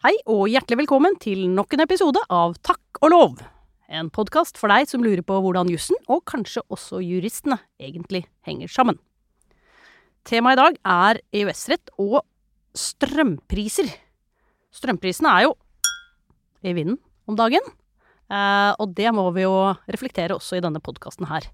Hei og hjertelig velkommen til nok en episode av Takk og lov. En podkast for deg som lurer på hvordan jussen, og kanskje også juristene, egentlig henger sammen. Temaet i dag er EØS-rett og strømpriser. Strømprisene er jo i vinden om dagen, eh, og det må vi jo reflektere også i denne podkasten her.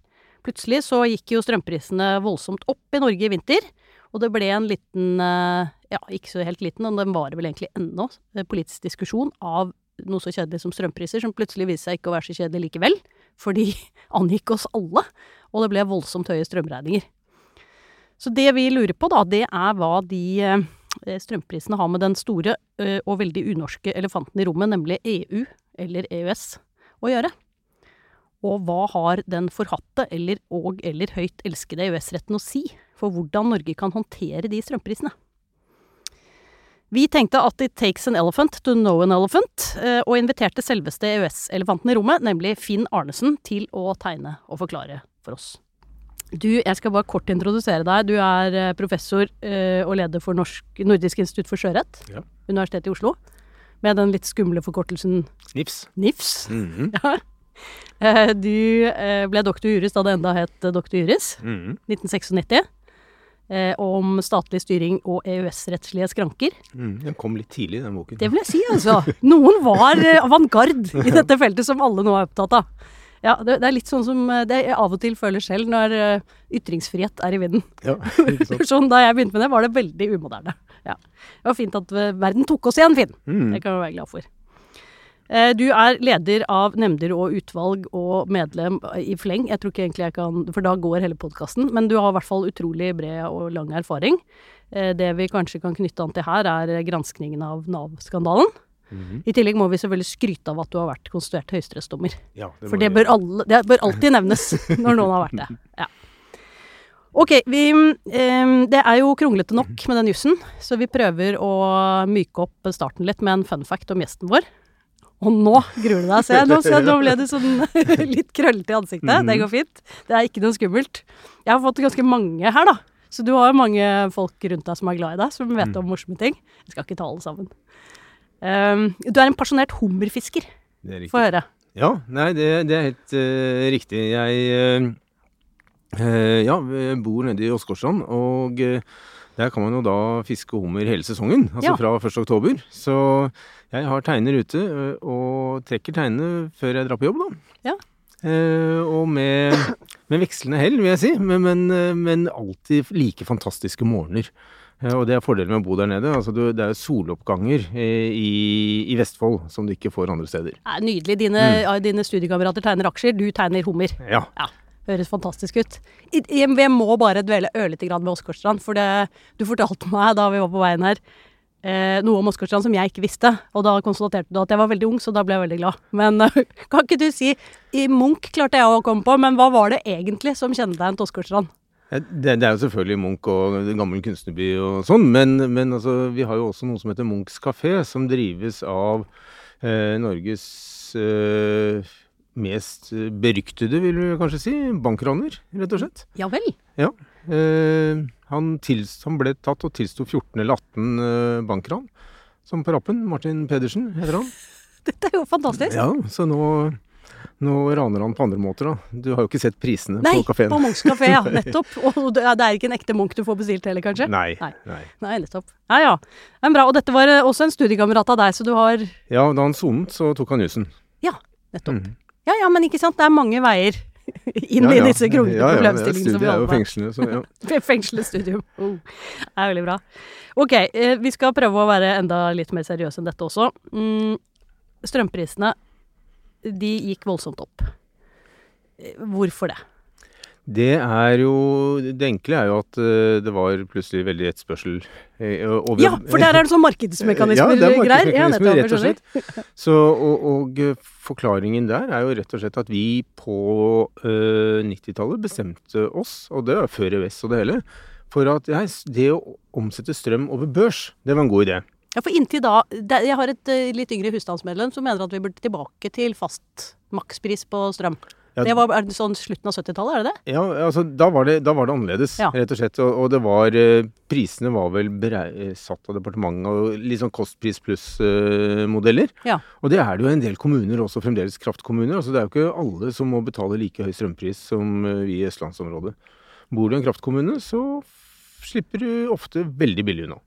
Plutselig så gikk jo strømprisene voldsomt opp i Norge i vinter, og det ble en liten eh, ja, ikke så helt liten, og den varer vel egentlig ennå, eh, politisk diskusjon av noe så kjedelig som strømpriser, som plutselig viste seg ikke å være så kjedelig likevel, for de angikk oss alle, og det ble voldsomt høye strømregninger. Så det vi lurer på, da, det er hva de eh, strømprisene har med den store eh, og veldig unorske elefanten i rommet, nemlig EU, eller EØS, å gjøre. Og hva har den forhatte eller og eller høyt elskede EØS-retten å si for hvordan Norge kan håndtere de strømprisene? Vi tenkte at it takes an elephant to know an elephant, og inviterte selveste EØS-elefanten i rommet, nemlig Finn Arnesen, til å tegne og forklare for oss. Du, jeg skal bare kort introdusere deg. Du er professor og leder for Norsk, Nordisk institutt for sjørett, Ja. Universitetet i Oslo. Med den litt skumle forkortelsen Nifs. NIFS. Mhm. Ja. Eh, Du eh, ble doktor juris da det enda het eh, doktor juris, Mhm. 1996. eh, Om statlig styring og EØS-rettslige skranker. Mm, Den kom litt tidlig, den boken. Det vil jeg si, altså. Noen var eh, avantgarde i dette feltet som alle nå er opptatt av. Ja, det, det er litt sånn som eh, det jeg av og til føler selv når ytringsfrihet er i vinden. Ja? Sånn, da jeg begynte med det, var det veldig umoderne. Ja. Det var fint at verden tok oss igjen, Finn. Mm. Det kan vi være glad for. Eh, Du er leder av nemnder og utvalg og medlem i Fleng. Jeg tror ikke egentlig jeg kan For da går hele podkasten. Men du har i hvert fall utrolig bred og lang erfaring. Eh, Det vi kanskje kan knytte an til her, er granskningen av Nav-skandalen. Mhm. I tillegg må vi selvfølgelig skryte av at du har vært konstituert høyesterettsdommer. Ja, For det bør, alle, det bør alltid nevnes når noen har vært det. Ja. Ok, vi, um, det er jo kronglete nok med den jussen, så vi prøver å myke opp starten litt med en fun fact om gjesten vår. Og nå gruer du deg, se. Nå, se, nå ble du sånn litt krøllete i ansiktet. Det går fint. Det er ikke noe skummelt. Jeg har fått ganske mange her, da. Så du har jo mange folk rundt deg som er glad i deg, som vet om morsomme ting. Jeg skal ikke ta alle sammen. Um, du er en pasjonert hummerfisker. Det er riktig. Få høre. Ja, nei, det, det er helt uh, riktig. Jeg uh, uh, ja, bor nede i Åsgårdstrand, og eh, der kan man jo da fiske hummer hele sesongen. Altså Ja. fra 1. oktober. Så jeg har teiner ute, eh, og trekker teinene før jeg drar på jobb, da. Ja. Eh, og med, med vekslende hell, vil jeg si. Men, men, eh, men alltid like fantastiske morgener. Eh, Og det er fordelen med å bo der nede. Altså, du, det er soloppganger eh, i, i Vestfold som du ikke får andre steder. Nydelig. Dine, mm. dine studiekamerater tegner aksjer, du tegner hummer. Ja. Ja, Høres fantastisk ut. Jeg må bare dvele ørlite grann ved Åsgårdstrand, for det, du fortalte meg da vi var på veien her eh, noe om Åsgårdstrand som jeg ikke visste. Og da konstaterte du at jeg var veldig ung, så da ble jeg veldig glad. Men eh, kan ikke du si I Munch klarte jeg å komme på, men hva var det egentlig som kjennetegnet Åsgårdstrand? Det, det er jo selvfølgelig Munch og gammel kunstnerby og sånn, men, men altså, vi har jo også noe som heter Munchs kafé, som drives av eh, Norges eh, mest beryktede, vil vi kanskje si, bankraner, rett og slett. Ja vel. Ja. Eh, han, tils, han ble tatt og tilsto 14 eller 18 eh, bankran, som på rappen. Martin Pedersen heter han. Dette er jo fantastisk. Ja, så nå, nå raner han på andre måter, da. Du har jo ikke sett prisene Nei, på kafeen. på Munchs kafé, ja. Nettopp. Og det er ikke en ekte Munch du får bestilt heller, kanskje? Nei, Nei. nei. Nei, nettopp. Ja ja. Men bra. Og dette var eh, også en studiekamerat av deg, så du har Ja, da han sonet, så tok han jussen. Ja, nettopp. Mhm. Ja ja, men ikke sant. Det er mange veier inn i disse kronglete Ja, ja, problemstillingene som vi studiet er jo holder fengslende, så ja. Fengselet studium. Oh, det er veldig bra. Ok, eh, vi skal prøve å være enda litt mer seriøse enn dette også. Mm, strømprisene, de gikk voldsomt opp. Eh, Hvorfor det? Det er jo Det enkle er jo at eh, det var plutselig veldig etterspørsel. eh, Ja, for der er det sånn markedsmekanismer Ja, det er. Markedsmekanismer, rett og slett. Så, og, og eh, forklaringen der er jo rett og slett at vi på eh, 90-tallet bestemte oss, og det var før EØS og det hele, for at ja, det å omsette strøm over børs, det var en god idé. Ja, for inntil da Jeg har et litt yngre husstandsmedlem som mener at vi burde tilbake til fast makspris på strøm. Ja. Det var er det sånn slutten av 70-tallet, er det det? Ja, altså da var det, da var det annerledes, Ja. rett og slett. Og, og det var eh, Prisene var vel eh, satt av departementet, og litt sånn kostpris pluss-modeller. Ja. Og det er det jo en del kommuner også, fremdeles kraftkommuner. Altså det er jo ikke alle som må betale like høy strømpris som eh, vi i østlandsområdet. Bor du i en kraftkommune, så slipper du ofte veldig billig unna.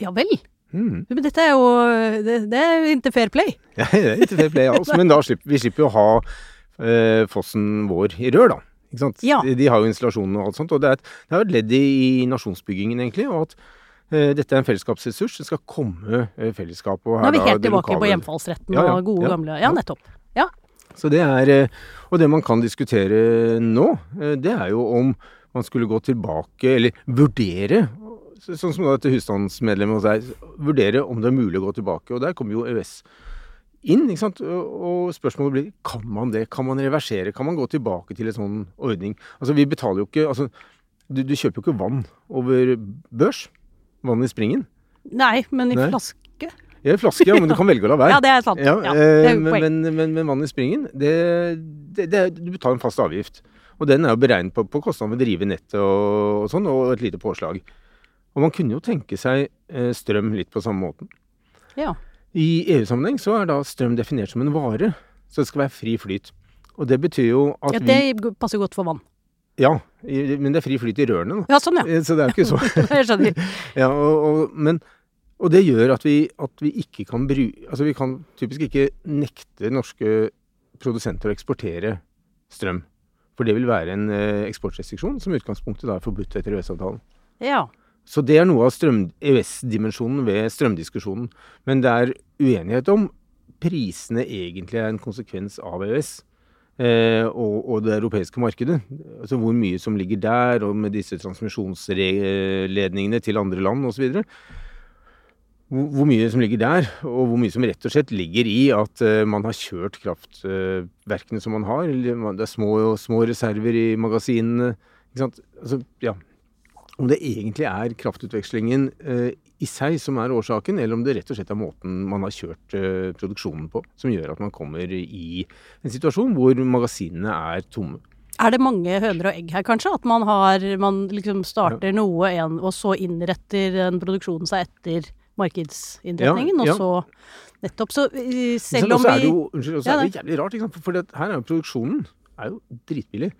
Ja vel. Mm. Men dette er jo Det, det er ikke fair play. Ja, det er ikke fair play av men slipper vi slipper jo å ha eh, fossen vår i rør, da. Ikke sant? Ja. De, har jo installasjonen og alt sånt. Og det er et, det er et ledd i, nasjonsbyggingen, egentlig. Og at eh, dette er en fellesskapsressurs. Det skal komme fellesskap. fellesskapet og Nå er vi helt da, tilbake på hjemfallsretten Ja, ja, og gode ja, gamle Ja, nettopp. Ja. Så det er eh, Og det man kan diskutere nå, eh, det er jo om man skulle gå tilbake, eller vurdere, sånn som da dette husstandsmedlemmet hos deg, vurdere om det er mulig å gå tilbake. Og der kommer jo EØS inn, ikke sant. Og, spørsmålet blir kan man det? Kan man reversere? Kan man gå tilbake til en sånn ordning? Altså vi betaler jo ikke Altså du, du kjøper jo ikke vann over børs. Vann i springen. Nei, men i Nei. flaske? Ja, i flaske, ja, men du kan velge å la være. Ja, det er sant. Ja, Ja, det er eh, men, men, vann i springen, det, det, det, du betaler en fast avgift. Og den er jo beregnet på, på kostnaden ved å drive nettet og, og sånn, og et lite påslag. Og man kunne jo tenke seg eh, strøm litt på samme måten. Ja. I EU-sammenheng så er da strøm definert som en vare, så det skal være fri flyt. Og det betyr jo at ja, det passer godt for vann. Ja, men det er fri flyt i rørene, da. Ja, sånn, ja. Eh, Så det er jo ikke så Jeg skjønner. Ja, og, og, men, og det gjør at vi, at vi ikke kan bruke Altså vi kan typisk ikke nekte norske produsenter å eksportere strøm. For det vil være en eh, eksportrestriksjon som i utgangspunktet da er forbudt etter EØS-avtalen. Ja. Så det er noe av EØS-dimensjonen ved strømdiskusjonen. Men det er uenighet om prisene egentlig er en konsekvens av EØS. Eh, og, og det europeiske markedet. Altså hvor mye som ligger der, og med disse transmisjonsledningene til andre land osv. Hvor, hvor mye som ligger der, og hvor mye som rett og slett ligger i at eh, man har kjørt kraftverkene som man har. Det er små, små reserver i magasinene. Ikke? Altså, ja. Om det egentlig er kraftutvekslingen eh, i seg som er årsaken, eller om det rett og slett er måten man har kjørt eh, produksjonen på, som gjør at man kommer i en situasjon hvor magasinene er tomme. Er det mange høner og egg her, kanskje? At man, har, man liksom starter noe, en, og så innretter den produksjonen seg etter markedsinnretningen, Ja, ja. og så nettopp Så eh, selv om også er vi det jo, unnskyld, også Ja, er det jævlig rart, for, her er jo produksjonen er jo dritbillig.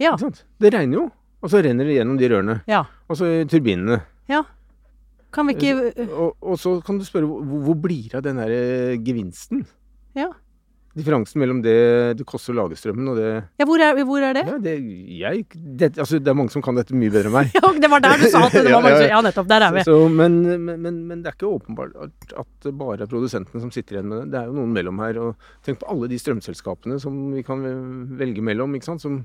Ja. Det regner jo, og så renner det gjennom de rørene. Ja. Og så turbinene. ja. Kan vi ikke Og, og så kan du spørre hvor, hvor blir det av den der eh, gevinsten? Ja. Differansen mellom det det koster å lage strømmen og det Ja, hvor er, hvor er det? Ja, det, jeg, det, altså, det er mange som kan dette mye bedre enn meg. Ja, det var der du sa at det var mange som Ja, nettopp. Der er vi. Så, men, men, men, men det er ikke åpenbart at det bare er produsentene som sitter igjen med det. Det er jo noen mellom her. Og tenk på alle de strømselskapene som vi kan velge mellom. ikke sant? Som,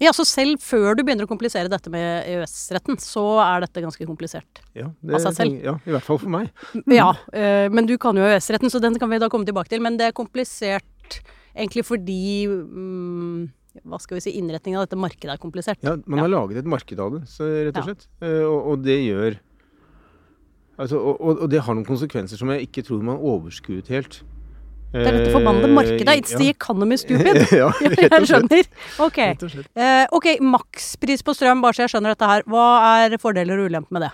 Ja, så selv før du begynner å komplisere dette med EØS-retten, så er dette ganske komplisert. ja, Av seg selv. Ja, I hvert fall for meg. Ja, øh, men du kan jo EØS-retten, så den kan vi da komme tilbake til. Men det er komplisert egentlig fordi mm, Hva skal vi si, innretningen av dette markedet er komplisert. Ja, Man har laget et marked av det, så, rett og Ja. slett. Eh, Og, og det gjør altså, og, og, og det har noen konsekvenser som jeg ikke tror man overskuet helt. Det er dette forbannede markedet. It's the economy, stupid. ja, Jeg skjønner. Ok. uh, og slett. Eh, ok, makspris på strøm, bare så jeg skjønner dette her. Hva er fordeler og ulemper med det?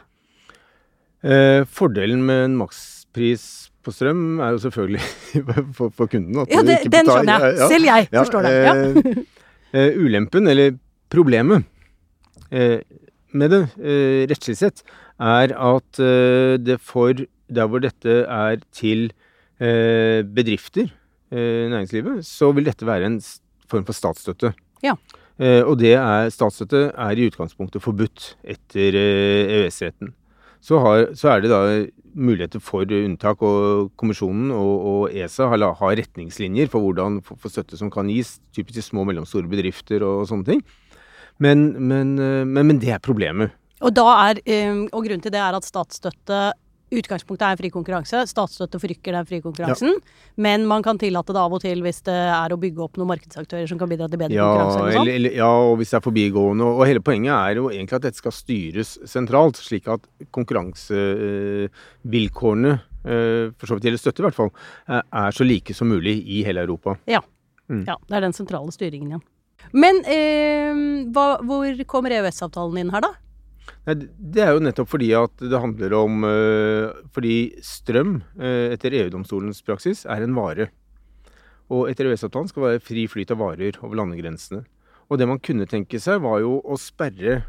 Uh, fordelen med en makspris på strøm er jo selvfølgelig for, for kunden at Ja, det, ikke den skjønner jeg. Ja, ja. Selv jeg Ja, forstår det. Ja. eh, eh, ulempen, eller problemet, eh, med det eh, rettslig sett, er at eh, det for der hvor dette er til eh, bedrifter, eh, næringslivet, så vil dette være en form for statsstøtte. Ja. Eh, og det er, statsstøtte er i utgangspunktet forbudt etter eh, EØS-retten. Så, så er det da muligheter for unntak, og kommisjonen og, og ESA har, har retningslinjer for hvordan for, for støtte som kan gis, typisk til små og mellomstore bedrifter og sånne ting. Men, men, eh, men, men det er problemet. Og, da er, eh, og grunnen til det er at statsstøtte Utgangspunktet er fri konkurranse. Statsstøtte forrykker den frie konkurransen. Men man kan tillate det av og til hvis det er å bygge opp noen markedsaktører som kan bidra til bedre Ja, konkurranse. Eller eller, ja, og hvis det er forbigående. Og, og hele poenget er jo egentlig at dette skal styres sentralt, slik at konkurransevilkårene, eh, for så vidt gjelder støtte i hvert fall, eh, er så like som mulig i hele Europa. Ja. Mm. Ja, det er den sentrale styringen igjen. Men eh, hva, hvor kommer EØS-avtalen inn her, da? Nei, det- er jo nettopp fordi at det handler om øh, Fordi strøm, øh, etter EU-domstolens praksis, er en vare. Og etter EØS-avtalen skal det være fri flyt av varer over landegrensene. Og det man kunne tenke seg, var jo å sperre,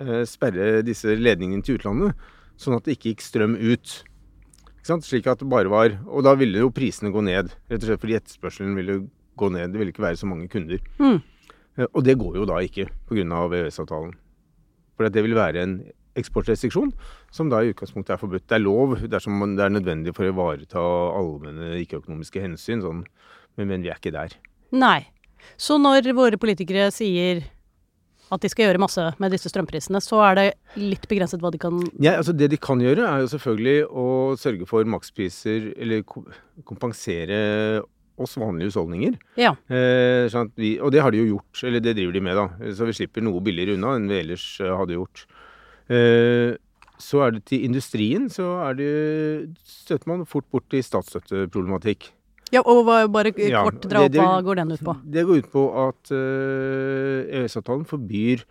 øh, sperre disse ledningene til utlandet, sånn at det ikke gikk strøm ut. Slik at det bare var Og da ville jo prisene gå ned, rett og slett fordi etterspørselen ville gå ned. Det ville ikke være så mange kunder. Mm. Og det går jo da ikke pga. EØS-avtalen. For det vil være en eksportrestriksjon som da i utgangspunktet er forbudt. Det er lov dersom det er nødvendig for å ivareta allmenne ikke-økonomiske hensyn, sånn. men, men vi er ikke der. Nei. Så når våre politikere sier at de skal gjøre masse med disse strømprisene, så er det litt begrenset hva de kan Ja, altså Det de kan gjøre, er jo selvfølgelig å sørge for makspriser, eller ko- kompensere oss vanlige husholdninger. Ja. Eh, sånn vi, og det har de jo gjort, eller det driver de med, da. Så vi slipper noe billigere unna enn vi ellers eh, hadde gjort. Eh, så er det til industrien, så er det, støter man fort bort i statsstøtteproblematikk. ja og bare Ja, kort dra opp, hva går den ut på? Det går ut på at eh, EØS-avtalen forbyr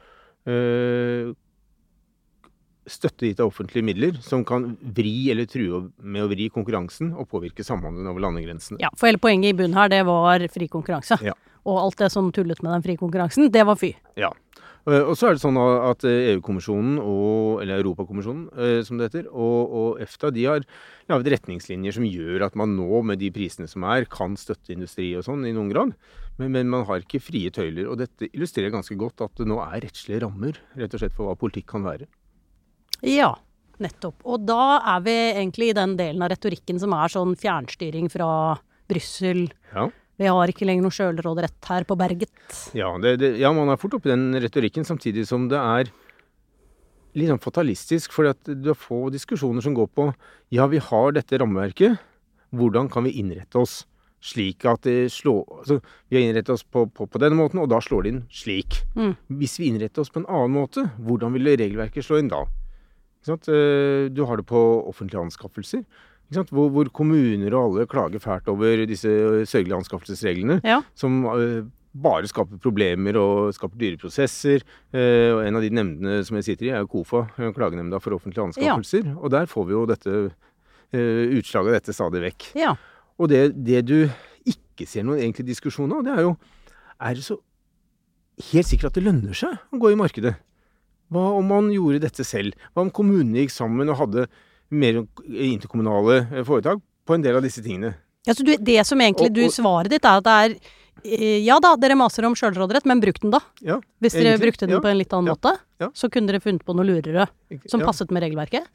eh, støtte gitt av offentlige midler som kan vri eller true med å vri konkurransen og påvirke samhandelen over landegrensene. Ja, for hele poenget i bunnen her, det var fri konkurranse. Ja. Og alt det som tullet med den frie konkurransen, det var fy. Ja. Eh, Og så er det sånn at eh, EU-kommisjonen, eller Europakommisjonen eh, som det heter, og, og EFTA de har laget retningslinjer som gjør at man nå, med de prisene som er, kan støtte industri og sånn i noen grad. Men, men man har ikke frie tøyler. Og dette illustrerer ganske godt at det nå er rettslige rammer rett og slett for hva politikk kan være. Ja, nettopp. Og da er vi egentlig i den delen av retorikken som er sånn fjernstyring fra Brussel. Ja. Vi har ikke lenger noe sjølråderett her på berget. Ja, det, det, ja, man er fort oppi den retorikken, samtidig som det er litt sånn fatalistisk. For du har få diskusjoner som går på ja, vi har dette rammeverket, hvordan kan vi innrette oss slik at det slår altså, Vi har innrettet oss på, på, på denne måten, og da slår det inn slik. Mm. Hvis vi innretter oss på en annen måte, hvordan vil regelverket slå inn da? Eh, Du har det på offentlige anskaffelser. Hvor, hvor kommuner og alle klager fælt over disse sørgelige anskaffelsesreglene Ja. som uh, bare skaper problemer og skaper dyre prosesser. Uh, og en av de nemndene som jeg sitter i, er jo KOFA, eh, Klagenemnda for offentlige anskaffelser. Og der får vi jo dette uh, utslaget av dette stadig vekk. Ja. Og det, det du ikke ser noen egentlig diskusjon av, det er jo Er det så helt sikkert at det lønner seg å gå i markedet? Hva om man gjorde dette selv? Hva om kommunene gikk sammen og hadde mer interkommunale eh, foretak på en del av disse tingene? Ja, så du, det som egentlig Og- du og- svaret ditt er at det er eh, Ja da, dere maser om sjølråderett, men bruk den da. Ja, Hvis dere egentlig, brukte den ja, på en litt annen ja, måte, så kunne dere funnet på noe lurere som passet med regelverket.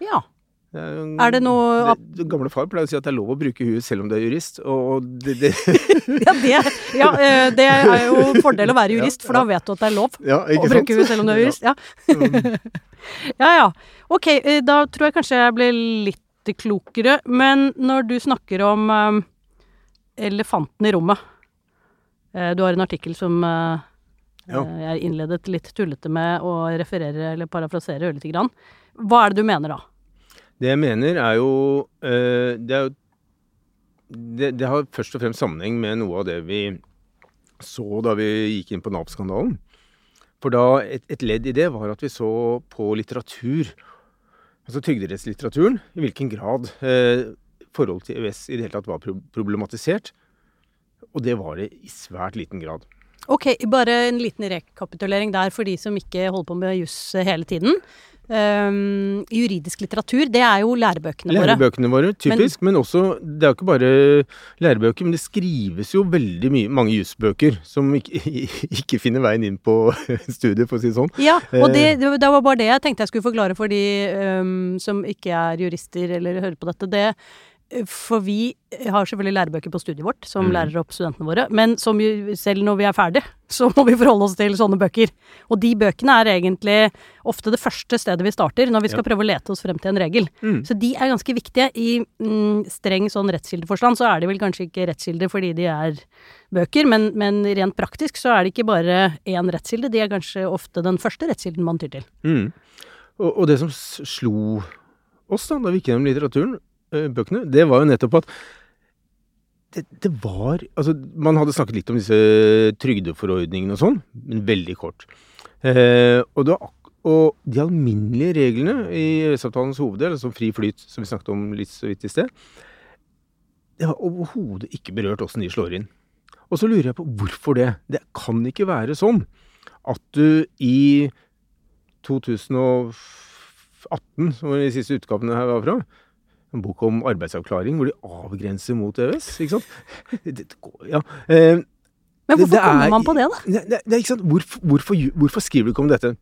Ja. Det er, det noe- det, Gamle far pleier å si at det er lov å bruke huet selv om du er jurist. Og det, det Ja, det, ja, eh, det er jo fordel å være jurist, for da vet du at det er lov ja, å bruke sant? huet selv om du er jurist. Ja. Mm. ja ja. Ok, eh, da tror jeg kanskje jeg ble litt klokere. Men når du snakker om eh, elefanten i rommet eh, Du har en artikkel som uh, Ja. eh, jeg innledet litt tullete med å referere eller parafrasere ørlite grann. Hva er det du mener da? Det jeg mener er jo eh, Det er jo det, det har først og fremst sammenheng med noe av det vi så da vi gikk inn på Nav-skandalen. For da et, et ledd i det var at vi så på litteratur, altså trygderettslitteraturen, i hvilken grad eh, forholdet til EØS i det hele tatt var pro problematisert. Og det var det i svært liten grad. Ok, bare en liten rekapitulering der for de som ikke holder på med juss hele tiden. Ehm, juridisk litteratur, det er jo lærebøkene våre. Lærebøkene våre, typisk. Men, også Det er jo ikke bare lærebøker, men det skrives jo veldig mye, mange jusbøker som ikke, ikke finner veien inn på studiet, for å si det sånn. Ja, og det, Eh. det det var bare det jeg tenkte jeg skulle forklare for de um, som ikke er jurister eller hører på dette. Det, for vi har selvfølgelig lærebøker på studiet vårt som mm. lærer opp studentene våre, men som jo, selv når vi er ferdig, så må vi forholde oss til sånne bøker. Og de bøkene er egentlig ofte det første stedet vi starter når vi skal Ja. prøve å lete oss frem til en regel. Mm. Så de er ganske viktige. I mm, streng sånn rettskildeforstand så er de vel kanskje ikke rettskilder fordi de er bøker, men, men rent praktisk så er det ikke bare én rettskilde, de er kanskje ofte den første rettskilden man tyr til. Mm. Og, og det som slo oss da, da vi gikk gjennom litteraturen, bøkene, det var jo nettopp at det, det var Altså, man hadde snakket litt om disse trygdeforordningene og sånn, men veldig kort. Eh, og, var, og de alminnelige reglene i EØS-avtalens hoveddel, altså fri flyt, som vi snakket om litt så vidt i sted, det har overhodet ikke berørt åssen de slår inn. Og så lurer jeg på hvorfor det. Det kan ikke være sånn at du i 2018, som de siste utgavene her var fra, en bok om arbeidsavklaring hvor de avgrenser mot EØS, ikke sant? Det, det, går- ja. Eh, Men hvorfor det er- kommer man på det, da? det, det, det ikke sant? Hvorfor, hvorfor, hvorfor skriver du ikke om dette?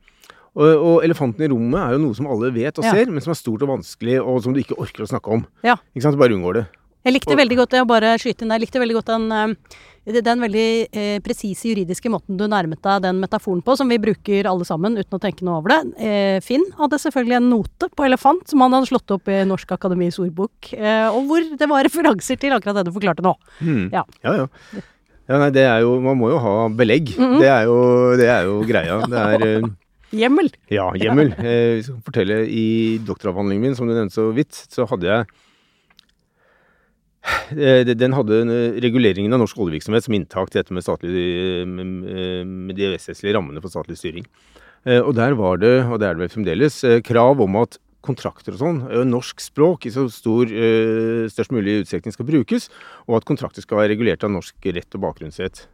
Og, og elefanten i rommet er jo noe som alle vet og Ja. ser, men som er stort og vanskelig, og som du ikke orker å snakke om. Ja. Ikke sant? Du bare unngår det. Jeg likte veldig godt jeg bare skyte inn der, jeg likte veldig godt den, eh, den veldig eh, presise juridiske måten du nærmet deg den metaforen på, som vi bruker alle sammen uten å tenke noe over det. Eh, Finn hadde selvfølgelig en note på elefant som han hadde slått opp i Norsk Akademis ordbok, eh, og hvor det var referanser til akkurat det du forklarte nå. Hmm. Ja. ja. ja. Ja, nei, det er jo Man må jo ha belegg. Mhm. det, er jo, det er jo greia. Det er eh, Hjemmel! Ja, hjemmel. Jeg Vi skal fortelle I doktoravhandlingen min, som du nevnte så vidt, så hadde jeg eh, Den hadde eh, reguleringen av norsk oljevirksomhet som inntak til dette med, statlig, eh, med, eh, de EØS-rettslige rammene for statlig styring. Eh, Og der var det, og det er det vel fremdeles, eh, krav om at kontrakter og sånn, eh, norsk språk i så stor, eh, størst mulig utstrekning skal brukes, og at kontrakter skal være regulert av norsk rett og bakgrunnsrett.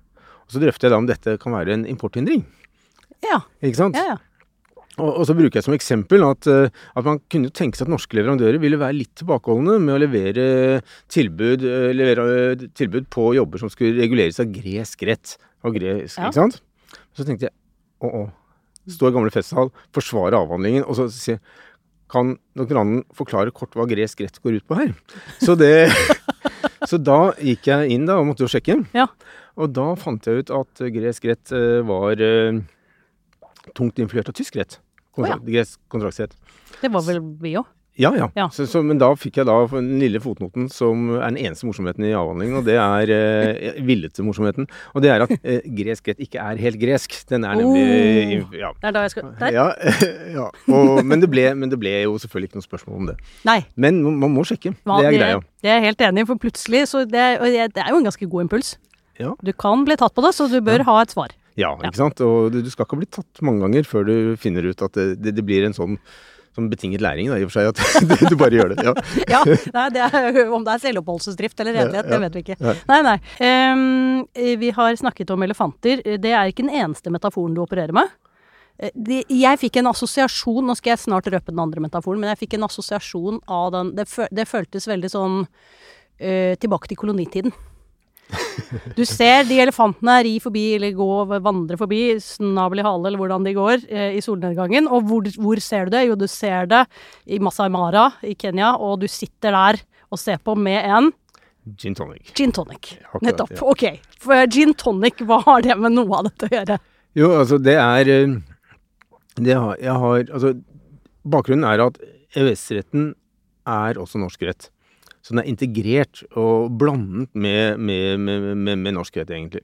Og Så drøfter jeg da om dette kan være en importhindring. Ja, Ikke sant? ja, ja. Og, og så bruker jeg som eksempel at, eh, at man kunne tenke seg at norske leverandører ville være litt tilbakeholdne med å levere tilbud, eh, levere eh, tilbud på jobber som skulle reguleres av gresk rett. Av gresk, Ja. ikke sant? Så tenkte jeg å, å. I gamle festsal, forsvare avhandlingen, og så si kan doktoranden forklare kort hva gresk rett går ut på her? Så, det, så da gikk jeg inn da og måtte jo sjekke. Ja. Og da fant jeg ut at eh, gresk rett eh, var eh, tungt influert av tysk rett. Kontrakt, Gresk kontraktsrett. Det var vel vi òg. Ja, ja. Ja. Så, så, men da fikk jeg da den lille fotnoten som er den eneste morsomheten i avhandlingen, og det er eh, villete morsomheten. Og det er at eh, gresk rett ikke er helt gresk. Den er nemlig ja. Det er da jeg skal Der? Ja, ja. Og, men, det ble, men det ble jo selvfølgelig ikke noe spørsmål om det. Nei. Men man må sjekke. Hva- Det er greia. Det er jeg helt enig i, for plutselig så det det er jo en ganske god impuls. Ja. Du kan bli tatt på det, så du bør ha et svar. Ja, ikke sant? Og du, skal ikke bli tatt mange ganger før du finner ut at det, det, det blir en sånn, som betinget læring, da, i og for seg. At du, bare gjør det. Ja. Ja, nei, det er, Om det er selvoppholdelsesdrift eller redelighet, det vet vi ikke. Nei. Nei, nei. Um, vi har snakket om elefanter. Det er ikke den eneste metaforen du opererer med. De, jeg fikk en assosiasjon Nå skal jeg snart røpe den andre metaforen, men jeg fikk en assosiasjon av den Det, det føltes veldig sånn uh, tilbake til kolonitiden. Du ser de elefantene ri forbi, eller gå, vandre forbi, snabel i hale, eller hvordan de går, eh, i solnedgangen. Og hvor, hvor ser du det? Jo, du ser det i Masai Mara i Kenya, og du sitter der og ser på med en Gin tonic. gin tonic. Nettopp. ja. Ok. For gin tonic, hva har det med noe av dette å gjøre? Jo, altså det er eh, det har, Jeg har Altså, bakgrunnen er at EØS-retten er også norsk rett. Så den er integrert og blandet med, med, med, med, med norsk egentlig.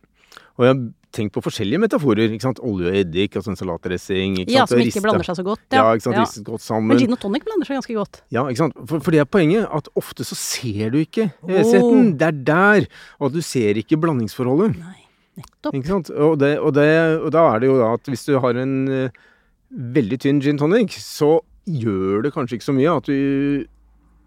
Og jeg har tenkt på forskjellige metaforer. ikke sant? Olje og eddik, altså en salatdressing. ikke Ja, sant? som ikke Rista. blander seg så godt. Ja, ikke sant? Ja. Ristet godt sammen. Men gin og tonic blander seg ganske godt. Ja, ikke sant? For, for det er poenget, at ofte så ser du ikke EØS-retten. Oh. Det er der. Og at du ser ikke blandingsforholdet. Nei, nettopp. Ikke sant? Og, det, og, det, og da er det jo da at hvis du har en uh, veldig tynn gin tonic, så gjør det kanskje ikke så mye at du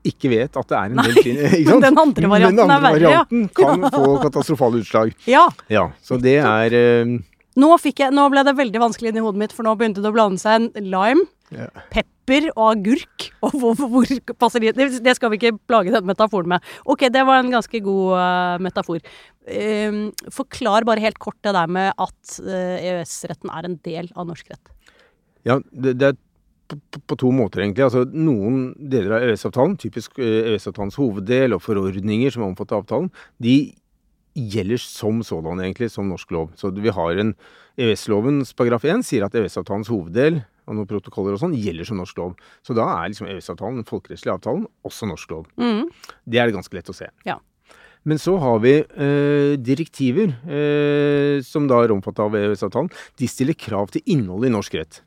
ikke vet at det er en Nei, del gin. Ikke men den andre varianten den er varianten verre, ja. kan få katastrofale utslag. Ja. Ja, så det er eh, Nå, fikk jeg, nå ble det veldig vanskelig inni hodet mitt, for nå begynte det å blande seg en lime, Ja. pepper og agurk. Og hvor, hvor passer de? Det, det skal vi ikke plage den metaforen med. Ok, det var en ganske god uh, metafor. Ehm, forklar bare helt kort det der med at uh, EØS-retten er en del av norsk rett. Ja, det, det er på, på- på to måter, egentlig. Altså, noen deler av EØS-avtalen, typisk eh, EØS-avtalens hoveddel og forordninger som er omfattet av avtalen, de gjelder som sådan, egentlig, som norsk lov. Så vi har en EØS-lovens paragraf 1 sier at EØS-avtalens hoveddel og noen protokoller og sånn gjelder som norsk lov. Så da er liksom EØS-avtalen, den folkerettslige avtalen, også norsk lov. Mm. Det er det ganske lett å se. Ja. Men så har vi eh, direktiver eh, som da er omfattet av EØS-avtalen. De stiller krav til innholdet i norsk rett.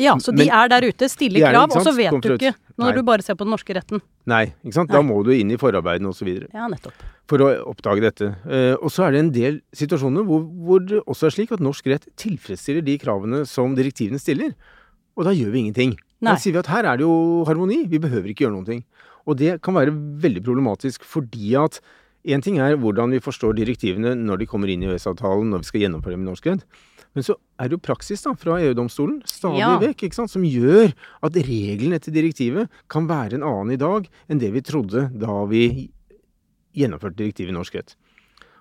Ja, så de Men- er der ute, stiller er krav, og så vet Kommer du ikke når Nei. du bare ser på den norske retten. Nei, ikke sant? Da Nei. må du inn i forarbeidene osv. Ja, nettopp. for å oppdage dette. Eh, og så er det en del situasjoner hvor, hvor det også er slik at norsk rett tilfredsstiller de kravene som direktivene stiller. Og da gjør vi ingenting. Nei. Da sier vi at her er det jo harmoni, vi behøver ikke gjøre noen ting. Og det kan være veldig problematisk fordi at én ting er hvordan vi forstår direktivene når de kommer inn i EØS-avtalen, når vi skal gjennomføre dem i norsk rett. Men så er det jo praksis da, fra EU-domstolen stadig Ja. vekk ikke sant, som gjør at reglene etter direktivet kan være en annen i dag enn det vi trodde da vi gjennomførte direktivet i norsk rett.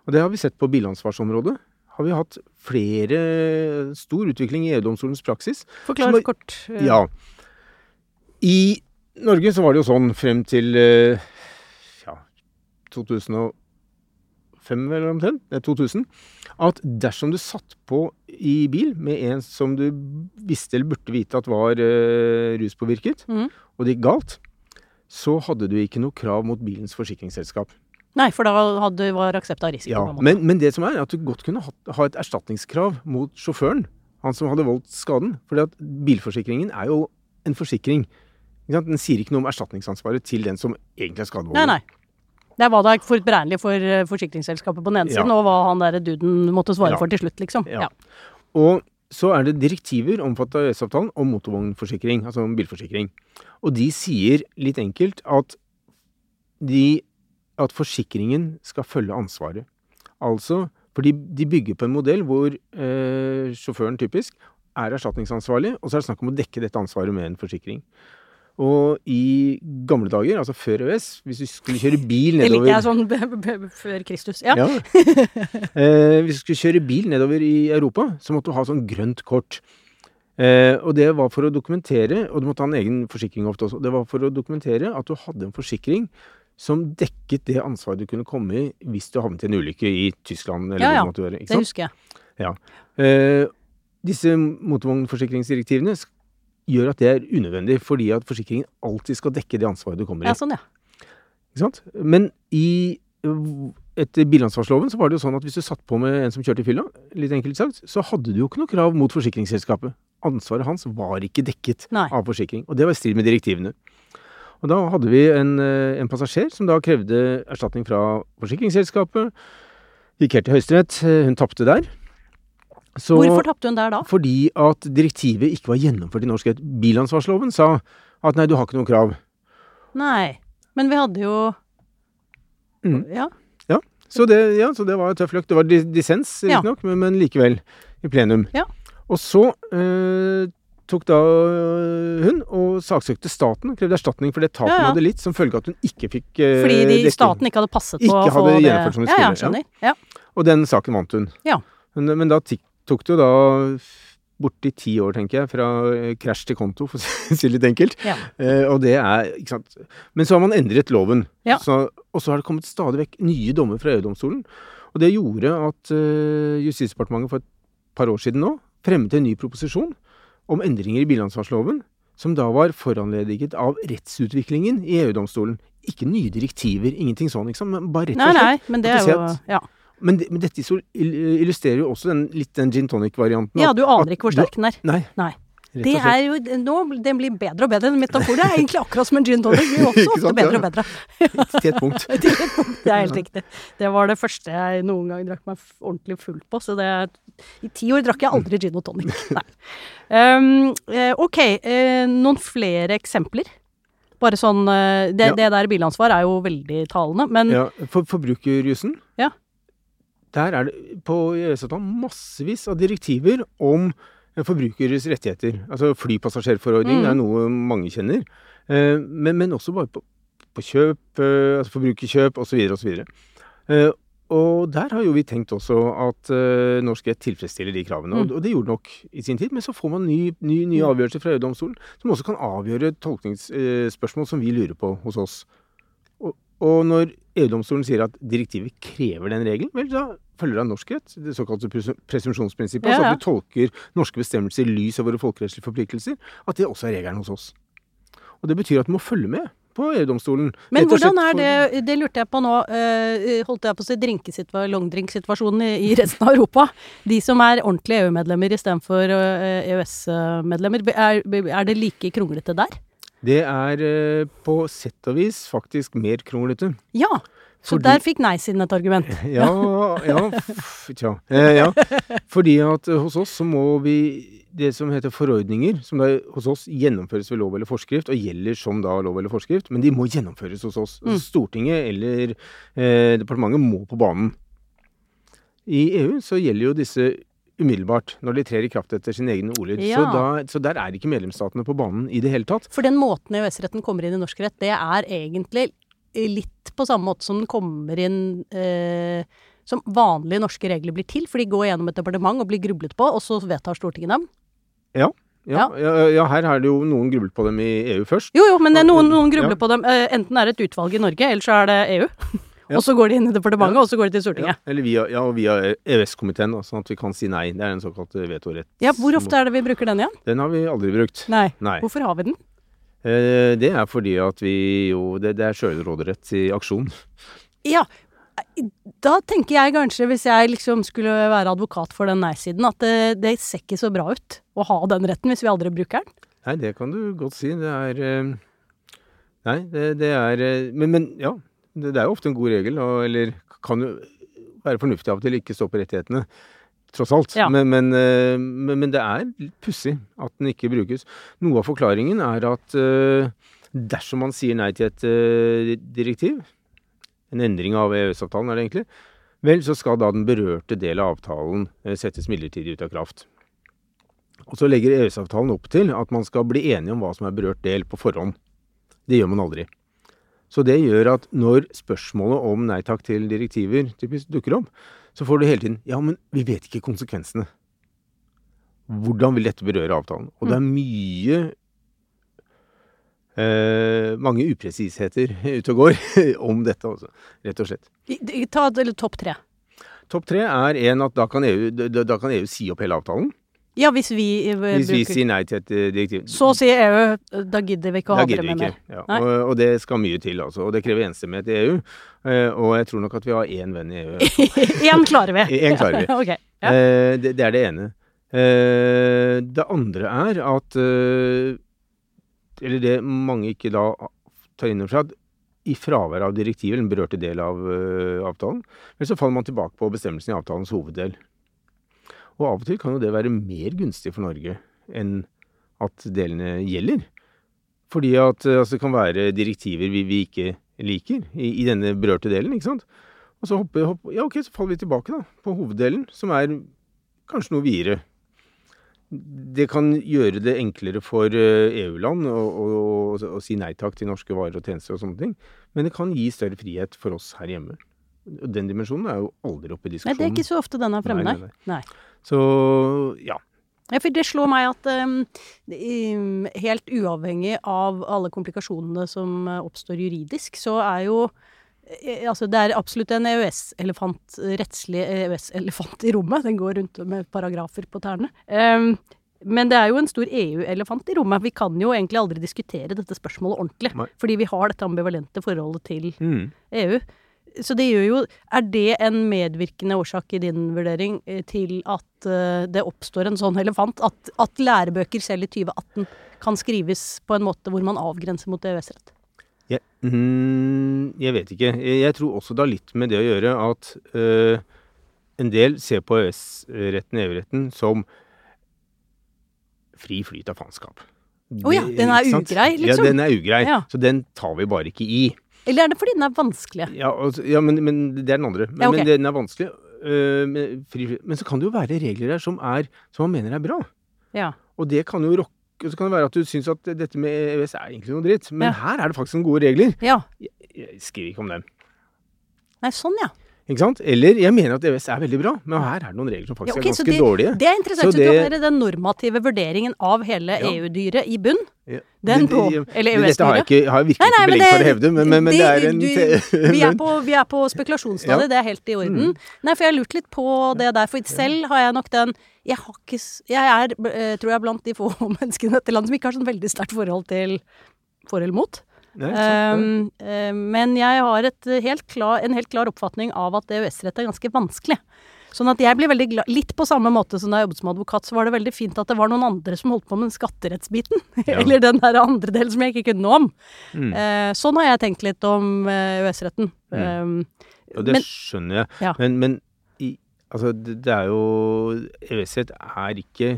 Og det har vi sett på bilansvarsområdet. Har vi hatt flere stor utvikling i EU-domstolens praksis. Forklar er- kort. eh, Ja. I Norge så var det jo sånn frem til eh, ja, 2005 eller omtrent, det er 2000, at dersom du satt på i bil med en som du visste eller burde vite at var uh, ruspåvirket, mm. og det gikk galt, så hadde du ikke noe krav mot bilens forsikringsselskap. Nei, for da hadde, var aksept av risiko. Ja, men, men det som er, er at du godt kunne ha, ha et erstatningskrav mot sjåføren, han som hadde voldt skaden. For bilforsikringen er jo en forsikring. Den sier ikke noe om erstatningsansvaret til den som egentlig er skadevolder. Nei, nei. Det er hva det er forutberegnelig for eh, forsikringsselskapet på den ene Ja. siden, og hva han der duden måtte svare Ja. for til slutt, liksom. Ja. Ja. Og så er det direktiver omfattet av EØS-avtalen om motorvognforsikring, altså om bilforsikring. Og de sier litt enkelt at, de, at forsikringen skal følge ansvaret. Altså, fordi de bygger på en modell hvor eh, sjåføren typisk er erstatningsansvarlig, og så er det snakk om å dekke dette ansvaret med en forsikring. Og i gamle dager, altså før EØS, hvis du skulle kjøre bil Det liker nedover jeg sånn før Kristus. Ja. ja. eh, hvis du skulle kjøre bil nedover i Europa, så måtte du ha sånn grønt kort. Eh, og det var for å dokumentere, og du måtte ha en egen forsikring ofte også, det var for å dokumentere at du hadde en forsikring som dekket det ansvaret du kunne komme i hvis du havnet i en ulykke i Tyskland. eller Ja, hvor ja. det måtte være. Ikke Det husker jeg. Eh, disse motorvognforsikringsdirektivene gjør at det er unødvendig, fordi at forsikringen alltid skal dekke det ansvaret du kommer i. Ja, sånn, ja. Ikke sant? Men i etter bilansvarsloven så var det jo sånn at hvis du satt på med en som kjørte i fylla, litt enkelt sagt, så hadde du jo ikke noe krav mot forsikringsselskapet. Ansvaret hans var ikke dekket Nei. av forsikring, og det var i strid med direktivene. Og da hadde vi en, eh, en passasjer som da krevde erstatning fra forsikringsselskapet. Gikk helt til Høyesterett, hun tapte der. Så, Hvorfor tapte hun der da? Fordi at direktivet ikke var gjennomført i norsk rett. Bilansvarsloven sa at nei, du har ikke noe krav. Nei. Men vi hadde jo Mm. Ja. Så det, ja, så det var tøff løk. Det var dissens, riktignok, Ja. men, men likevel i plenum. Ja. Og så eh, tok da øh, hun og saksøkte staten og krevde erstatning for det tapet Ja, ja. hadde litt som følge av at hun ikke fikk eh, Fordi de, staten ikke hadde passet på Ikke å få hadde det gjennomført som de Ja, ja, skulle, skjønner. Ja. Og den saken vant hun. Ja. Men, men da tik- tok det jo da borti ti år, tenker jeg, fra eh, krasj til konto, for å si det litt enkelt. Ja. Eh, og det er, ikke sant. Men så har man endret loven. Ja. Så, og så har det kommet stadig vekk nye dommer fra EU-domstolen. Og det gjorde at eh, Justisdepartementet for et par år siden nå fremmet en ny proposisjon om endringer i bilansvarsloven, som da var foranlediget av rettsutviklingen i EU-domstolen. Ikke nye direktiver, ingenting sånn, liksom, men bare rett og slett. nei, nei, men det er jo Ja, Men, det, men dette illustrerer jo også den, litt den gin tonic-varianten. ja du aner ikke hvor sterk den er. Nei. Nei. Det er jo nå, Den blir bedre og bedre. Metafor det er egentlig akkurat som en gin tonic. Blir også Ikke ofte sant, bedre ja. og bedre. Til et punkt. Det er helt riktig. Det var det første jeg noen gang drakk meg ordentlig full på. Så det I ti år drakk jeg aldri gin og tonic. Nei. Um, ok, eh, noen flere eksempler? Bare sånn eh, Det, Ja. det der bilansvar er jo veldig talende, men Ja, for, forbrukerjussen. Ja. Der er det på EØS-avtalen massevis av direktiver om forbrukeres rettigheter. Altså flypassasjerforordning, Mm. er noe mange kjenner. Eh, men, men også bare på, på kjøp, eh, altså forbrukerkjøp osv. osv. Eh, og der har jo vi tenkt også at eh, norsk rett tilfredsstiller de kravene. Mm. og det gjorde nok i sin tid. Men så får man ny, ny, nye avgjørelser fra EU-domstolen som også kan avgjøre tolkningsspørsmål som vi lurer på hos oss. Og, og når EU-domstolen sier at direktivet krever den regelen, vel, da følger av norsk rett, det såkalte presumsjonsprinsippet, presumpsjonsprinsippet, Ja, altså at vi tolker norske bestemmelser i lys av våre folkerettslige forpliktelser, at det også er regelen hos oss. Og det betyr at vi må følge med på EU-domstolen. Men hvordan er det Det lurte jeg på nå. eh, holdt jeg på å si drinkesitva- longdrinksituasjonen i, i resten av Europa. De som er ordentlige EU-medlemmer istedenfor EØS-medlemmer. Er, er det like kronglete der? Det er eh, på sett og vis faktisk mer kronglete. Ja. Så Fordi- der fikk nei-siden et argument. Ja, ja, tja. Eh, ja. Fordi at eh, hos oss så må vi det som heter forordninger, som da hos oss gjennomføres ved lov eller forskrift, og gjelder som da lov eller forskrift, men de må gjennomføres hos oss. Mm. Stortinget eller eh, departementet må på banen. I EU så gjelder jo disse umiddelbart, når de trer i kraft etter sin egen ordlyd. Ja. Så, så der er ikke medlemsstatene på banen i det hele tatt. For den måten EØS-retten kommer inn i norsk rett, det er egentlig litt på samme måte som den kommer inn eh, som vanlige norske regler blir til. For de går gjennom et departement og blir grublet på, og så vedtar Stortinget dem. Ja, ja, ja, her er det jo noen grublet på dem i EU først. Jo, jo, men det er noen, noen Ja. grubler på dem. Eh, enten er det et utvalg i Norge, eller så er det EU. Og så går de inn i departementet, og så går de til Stortinget. eller via, ja, via EØS-komiteen, sånn at vi kan si nei. Det er en såkalt vetorett. Ja, Hvor ofte er det vi bruker den igjen? Den har vi aldri brukt. Nei. Nei. Hvorfor har vi den? Eh, det er fordi at vi jo Det, det er sjølråderett i aksjon. Ja, da tenker jeg kanskje, hvis jeg liksom skulle være advokat for den nei-siden, at det, det ser ikke så bra ut å ha den retten hvis vi aldri bruker den. Nei, det kan du godt si. Det er eh, Nei, det, det er eh, men, men ja. Det, er jo ofte en god regel, og, eller kan jo være fornuftig av og til ikke stå på rettighetene. Tross alt. Ja. Men, men, eh, men, men det er pussig at den ikke brukes. Noe av forklaringen er at eh, dersom man sier nei til et eh, direktiv, en endring av EØS-avtalen er det egentlig, vel, så skal da den berørte del av avtalen settes midlertidig ut av kraft. Og så legger EØS-avtalen opp til at man skal bli enige om hva som er berørt del på forhånd. Det gjør man aldri. Så det gjør at når spørsmålet om nei takk til direktiver typisk dukker opp, så får du hele tiden Ja, men vi vet ikke konsekvensene. Hvordan vil dette berøre avtalen? Og det er mye eh, mange upresisheter ute og går om dette, også, Rett og slett. Ta topp tre. Topp tre er en at da kan, EU, da kan EU si opp hele avtalen. Ja, hvis vi eh, Hvis vi sier nei til et eh, direktiv. Så sier EU da gidder vi ikke å ha dere med mer. Ja. Og, og det skal mye til, altså. Og det krever enstemmighet i EU. Eh, og jeg tror nok at vi har én venn i EU. Én klarer vi. En klarer vi. okay. Ja. Det, det er det ene. Det andre er at Eller det mange ikke da tar inn over seg, at i fravær av direktivet, den berørte del av avtalen, men så faller man tilbake på bestemmelsen i avtalens hoveddel. Og av og til kan jo det være mer gunstig for Norge enn at delene gjelder. Fordi at eh, altså, det kan være direktiver vi, vi ikke liker i, i denne berørte delen, ikke sant. Og så hopper, hopper Ja, ok, så faller vi tilbake da, på hoveddelen, som er kanskje noe videre. Det kan gjøre det enklere for eh, EU-land å, å, å, å si nei takk til norske varer og tjenester og sånne ting. Men det kan gi større frihet for oss her hjemme. Den dimensjonen er jo aldri oppe i diskusjonen. Nei, det er ikke så ofte den er fremme, Nei, nei. Så ja. Ja, for det slår meg at um, helt uavhengig av alle komplikasjonene som eh, oppstår juridisk, så er jo eh, Altså, det er absolutt en EØS-elefant, rettslig EØS-elefant i rommet. Den går rundt med paragrafer på tærne. Um, men det er jo en stor EU-elefant i rommet. Vi kan jo egentlig aldri diskutere dette spørsmålet ordentlig. Nei. Fordi vi har dette ambivalente forholdet til Mm. EU. Så det gjør jo Er det en medvirkende årsak i din vurdering eh, til at eh, det oppstår en sånn elefant? At, at lærebøker selv i 2018 kan skrives på en måte hvor man avgrenser mot EØS-rett? Jeg, mm, jeg vet ikke. Jeg, tror også det har litt med det å gjøre at øh, en del ser på EØS-retten, EU-retten, som fri flyt av faenskap. Å ja, den er ugrei, liksom? Ja, den er ugrei. Ja. Så den tar vi bare ikke i. Eller er det fordi den er vanskelig? Ja, altså, ja men, men det er den andre. Men, Ja, okay. men den er vanskelig. øh, men, fri, men så kan det jo være regler der som, er, som man mener er bra. Ja. Og det kan jo rokke Så kan det være at du syns at dette med EØS er egentlig noe dritt. Men her er det faktisk noen gode regler. ja. Jeg skriver ikke om dem. Nei, sånn ja. Ikke sant? Eller jeg mener at EØS er veldig bra, men her er det noen regler som ja faktisk ok, er så ganske det, dårlige. det er interessant. Så Så du kan har den normative vurderingen av hele Ja. EU-dyret i bunn. Ja. Den Det- på det- Eller Dette har jeg, EØS-dyret. ikke, har jeg virkelig ikke belegg for å hevde, men, men, men det, er en du, vi, er på, vi er på spekulasjonsstadiet, Ja. det er helt i orden. Mm. Nei, for jeg har lurt litt på det der, for selv har jeg nok den Jeg, har ikke, jeg er, eh, tror jeg, blant de få menneskene i dette landet som ikke har sånn veldig sterkt forhold til for eller mot. Um, eh, men jeg har et helt klar, en helt klar oppfatning av at EØS-rett er ganske vanskelig. Sånn at jeg blir veldig glad Litt på samme måte som da jeg jobbet som advokat, så var det veldig fint at det var noen andre som holdt på med den skatterettsbiten. Ja. Eller den der andre delen som jeg ikke kunne noe om. Mm. Eh, sånn har jeg tenkt litt om eh, EØS-retten. Um, Og det men- skjønner jeg. Ja. Men, men i, altså, det, det er jo EØS-rett er ikke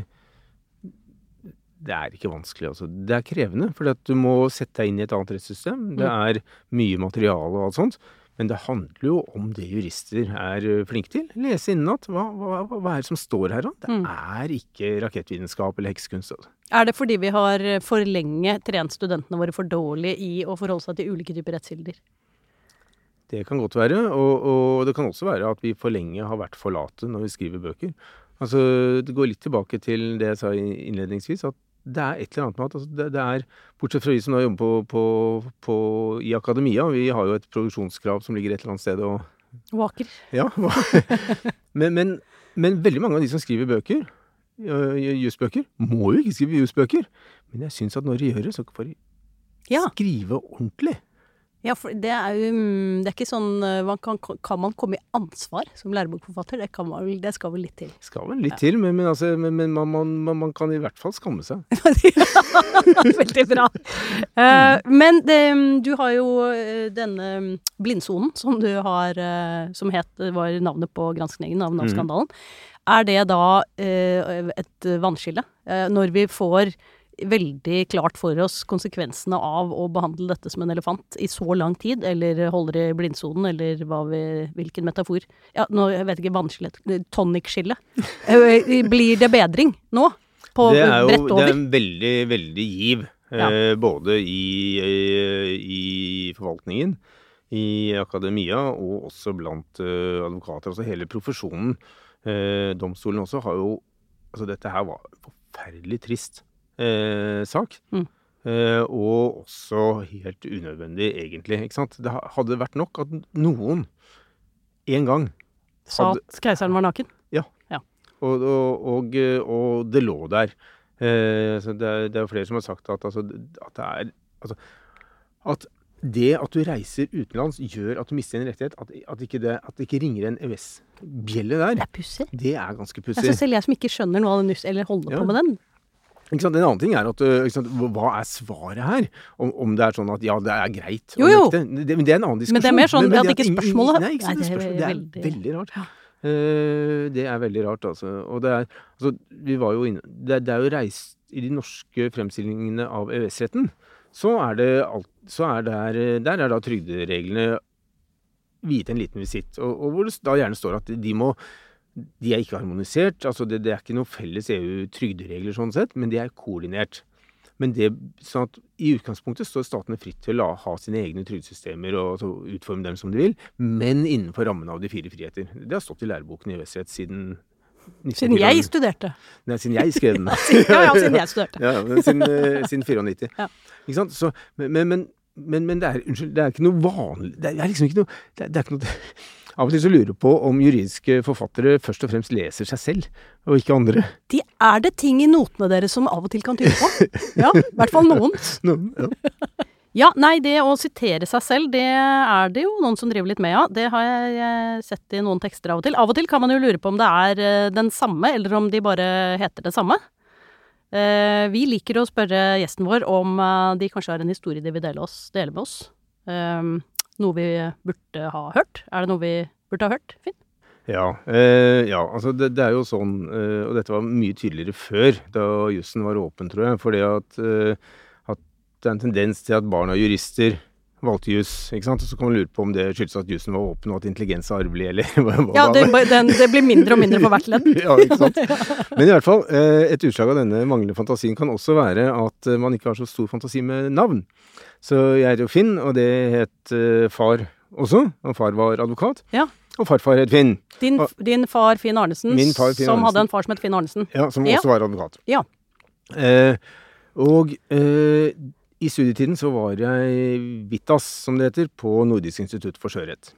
Det er ikke vanskelig, altså. Det er krevende, fordi du må sette deg inn i et annet rettssystem. Det Mm. er mye materiale og alt sånt. Men det handler jo om det jurister er flinke til. Lese innenat. Hva, hva, hva, er det som står her, da? Det Mm. er ikke rakettvitenskap eller heksekunst. Altså. er det fordi vi har for lenge trent studentene våre for dårlig i å forholde seg til ulike typer rettskilder? Det kan godt være, og, og det kan også være at vi for lenge har vært for late når vi skriver bøker. Altså, Det går litt tilbake til det jeg sa innledningsvis, at det er et eller annet med at altså, det, det er Bortsett fra vi som nå jobber på, på, på, i akademia, vi har jo et produksjonskrav som ligger et eller annet sted og Vaker. Ja. men, men, men veldig mange av de som skriver bøker, jusbøker, må jo ikke skrive jusbøker. Men jeg syns at når de gjør det, så får de Ja. skrive ordentlig. Ja, for det er jo mm, Det er ikke sånn eh, man kan, kan man komme i ansvar som lærebokforfatter? Det, kan man, det skal vel litt til. Skal vel litt til, men, men, altså, men, man, man, man, kan i hvert fall skamme seg. Veldig bra. Uh, men det, du har jo eh, denne blindsonen som du har Som het, var navnet på granskningen av Nav-skandalen. Er det da uh, et vannskille? Uh, når vi får veldig klart for oss konsekvensene av å behandle dette som en elefant i så lang tid, eller holder i blindsonen, eller vi, hvilken metafor. Ja, nå, jeg vet ikke, vannskille, tonic-skille. Eh, Blir det bedring nå? På det er jo det er en veldig, veldig giv. Ja. Eh, både i, eh, i forvaltningen, i akademia og også blant eh, advokater. Altså hele profesjonen. Eh, domstolen også har jo Altså dette her var forferdelig trist eh, sak. Mm. Eh, og også helt unødvendig, egentlig. Ikke sant? Det hadde vært nok at noen en gang Sa at keiseren var naken? og, og, og, og det lå der. Eh, så det, er, det er flere som har sagt at, altså, at det er altså, At det at du reiser utenlands, gjør at du mister en rettighet. At, at, ikke, det, at det ikke ringer en EØS-bjelle Det der. er pussig. Det er ganske Jeg pussig. selv jeg som ikke skjønner noe av det nyss, eller holder Ja. på med den. Ikke sant? En annen ting er at øh, sant? hva er svaret her? Om, om det er sånn at ja, det er greit Jo, å jo. nekte. Det, men det er en annen diskusjon. Men det er mer sånn at ikke er spørsmålet- Nei, ikke sant, Nei, det er. Det er veldig- veldig rart. Ja. Uh, det er veldig rart, altså. Og det er Altså, vi var jo inne Det, er- det er jo reist I de norske fremstillingene av EØS-retten, så er det alt Så er der Der er da trygdereglene viet en liten visitt, og, og hvor det da gjerne står at de må de er ikke harmonisert. altså Det, det er ikke noe felles EU-trygderegler sånn sett, men de er koordinert. Men det, sånn at I utgangspunktet står statene fritt til å la, ha sine egne trygdesystemer og altså, utforme dem som de vil, men innenfor rammen av de fire friheter. Det har stått i læreboken i EØS-rett siden Siden jeg studerte. Nei, siden jeg skrev den. Ja, ja, siden jeg studerte. Ja, men siden, eh, siden 94. Ja. Ikke sant? Så, men, men, men, det er Unnskyld, det er ikke noe vanlig Det er liksom ikke noe det er, det er ikke noe Av og til så lurer på om juridiske forfattere først og fremst leser seg selv, og ikke andre. De er det ting i notene deres som av og til kan tyde på. Ja, i hvert fall noen. noen ja. Ja, nei, det å sitere seg selv, det er det jo noen som driver litt med, ja. Det har jeg sett i noen tekster av og til. Av og til kan man jo lure på om det er eh, den samme, eller om de bare heter det samme. Eh, Vi liker å spørre gjesten vår om eh, de kanskje har en historie de vil dele, oss, dele med oss. Noe vi burde ha hørt. Er det noe vi burde ha hørt, Finn? Ja, eh, ja altså det, det er jo sånn, eh, og dette var mye tydeligere før, da jussen var åpen, tror jeg. Fordi at, eh, at det er en tendens til at barn av jurister valgte jus. ikke sant? Og så kan man lure på om det skyldes at jusen var åpen, og at intelligens er arvelig, eller hva, Ja, det, den, det blir mindre og mindre for hvert ledd. ja, ikke sant? Men i hvert fall, eh, et utslag av denne manglende fantasien kan også være at eh, man ikke har så stor fantasi med navn. Så jeg heter jo Finn, og det het eh, far også. Og far var advokat. Ja. Og farfar het Finn, Din, din far Finn Arnesen, Min far, Finn som Arnesen. hadde en far som het Finn Arnesen. ja, som Ja. også var advokat. Ja. Eh, og eh, i studietiden så var jeg Vitas, som det heter, på Nordisk institutt for sjøørret.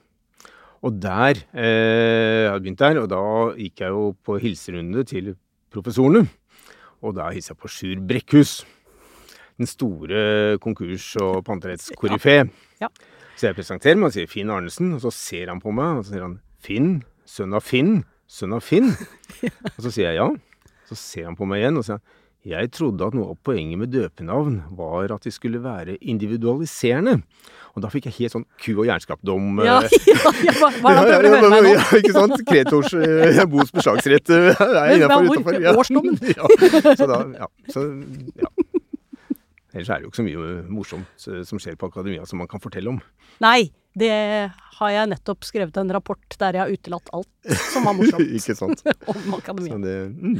Og der eh, Jeg hadde begynt der, og da gikk jeg jo på hilserunde til professorene. Og da hilste jeg på Sjur Brekkhus. Den store konkurs- og panterettskoryfé. Ja. Så jeg presenterer meg og sier Finn Arnesen, og så ser han på meg, og så sier han Finn, sønn av Finn, sønn av Finn? Og så sier jeg ja. Så ser han på meg igjen og sier jeg trodde at noe av poenget med døpenavn var at de skulle være individualiserende. Og da fikk jeg helt sånn ku- og jernskapdom. Ja, eh, ja, ja, hva, hva er det han prøver å høre meg nå? Ja, ikke sant? Kretors eh, bos beslagsrett eh, er innenfor hvor- Ja. årsdommen? Ja. Så da, ja. Så, ja. Ellers er det jo ikke så mye morsomt eh, som skjer på akademia som man kan fortelle om. Nei, det har jeg nettopp skrevet en rapport der jeg har utelatt alt som var morsomt ikke sant? om akademia. Det, mm.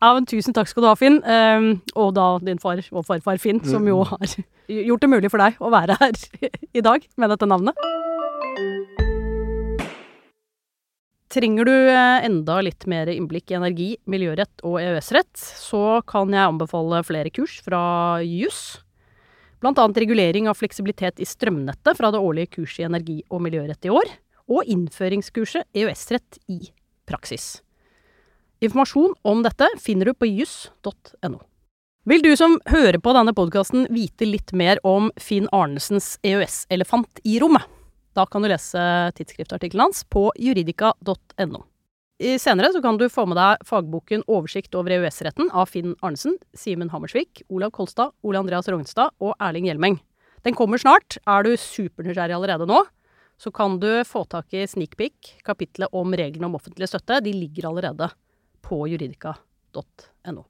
Ja, men tusen takk skal du ha, Finn. Um, og da din far og farfar Finn, som jo har gjort det mulig for deg å være her i dag med dette navnet. Trenger du eh, enda litt mer innblikk i energi, miljørett og EØS-rett, så kan jeg anbefale flere kurs fra JUS. Blant annet regulering av fleksibilitet i strømnettet fra det årlige kurset i energi og miljørett i år, og innføringskurset EØS-rett i praksis. Informasjon om dette finner du på juss.no. Vil du som hører på denne podkasten vite litt mer om Finn Arnesens EØS-elefant i rommet? Da kan du lese tidsskriftartikkelen hans på juridika.no. Senere så kan du få med deg fagboken 'Oversikt over EØS-retten' av Finn Arnesen, Simen Hammersvik, Olav Kolstad, Ole Andreas Rognstad og Erling Hjelmeng. Den kommer snart. Er du supernysgjerrig allerede nå, så kan du få tak i sneakpeak, kapitlet om reglene om offentlig støtte. De ligger allerede på juridika.no.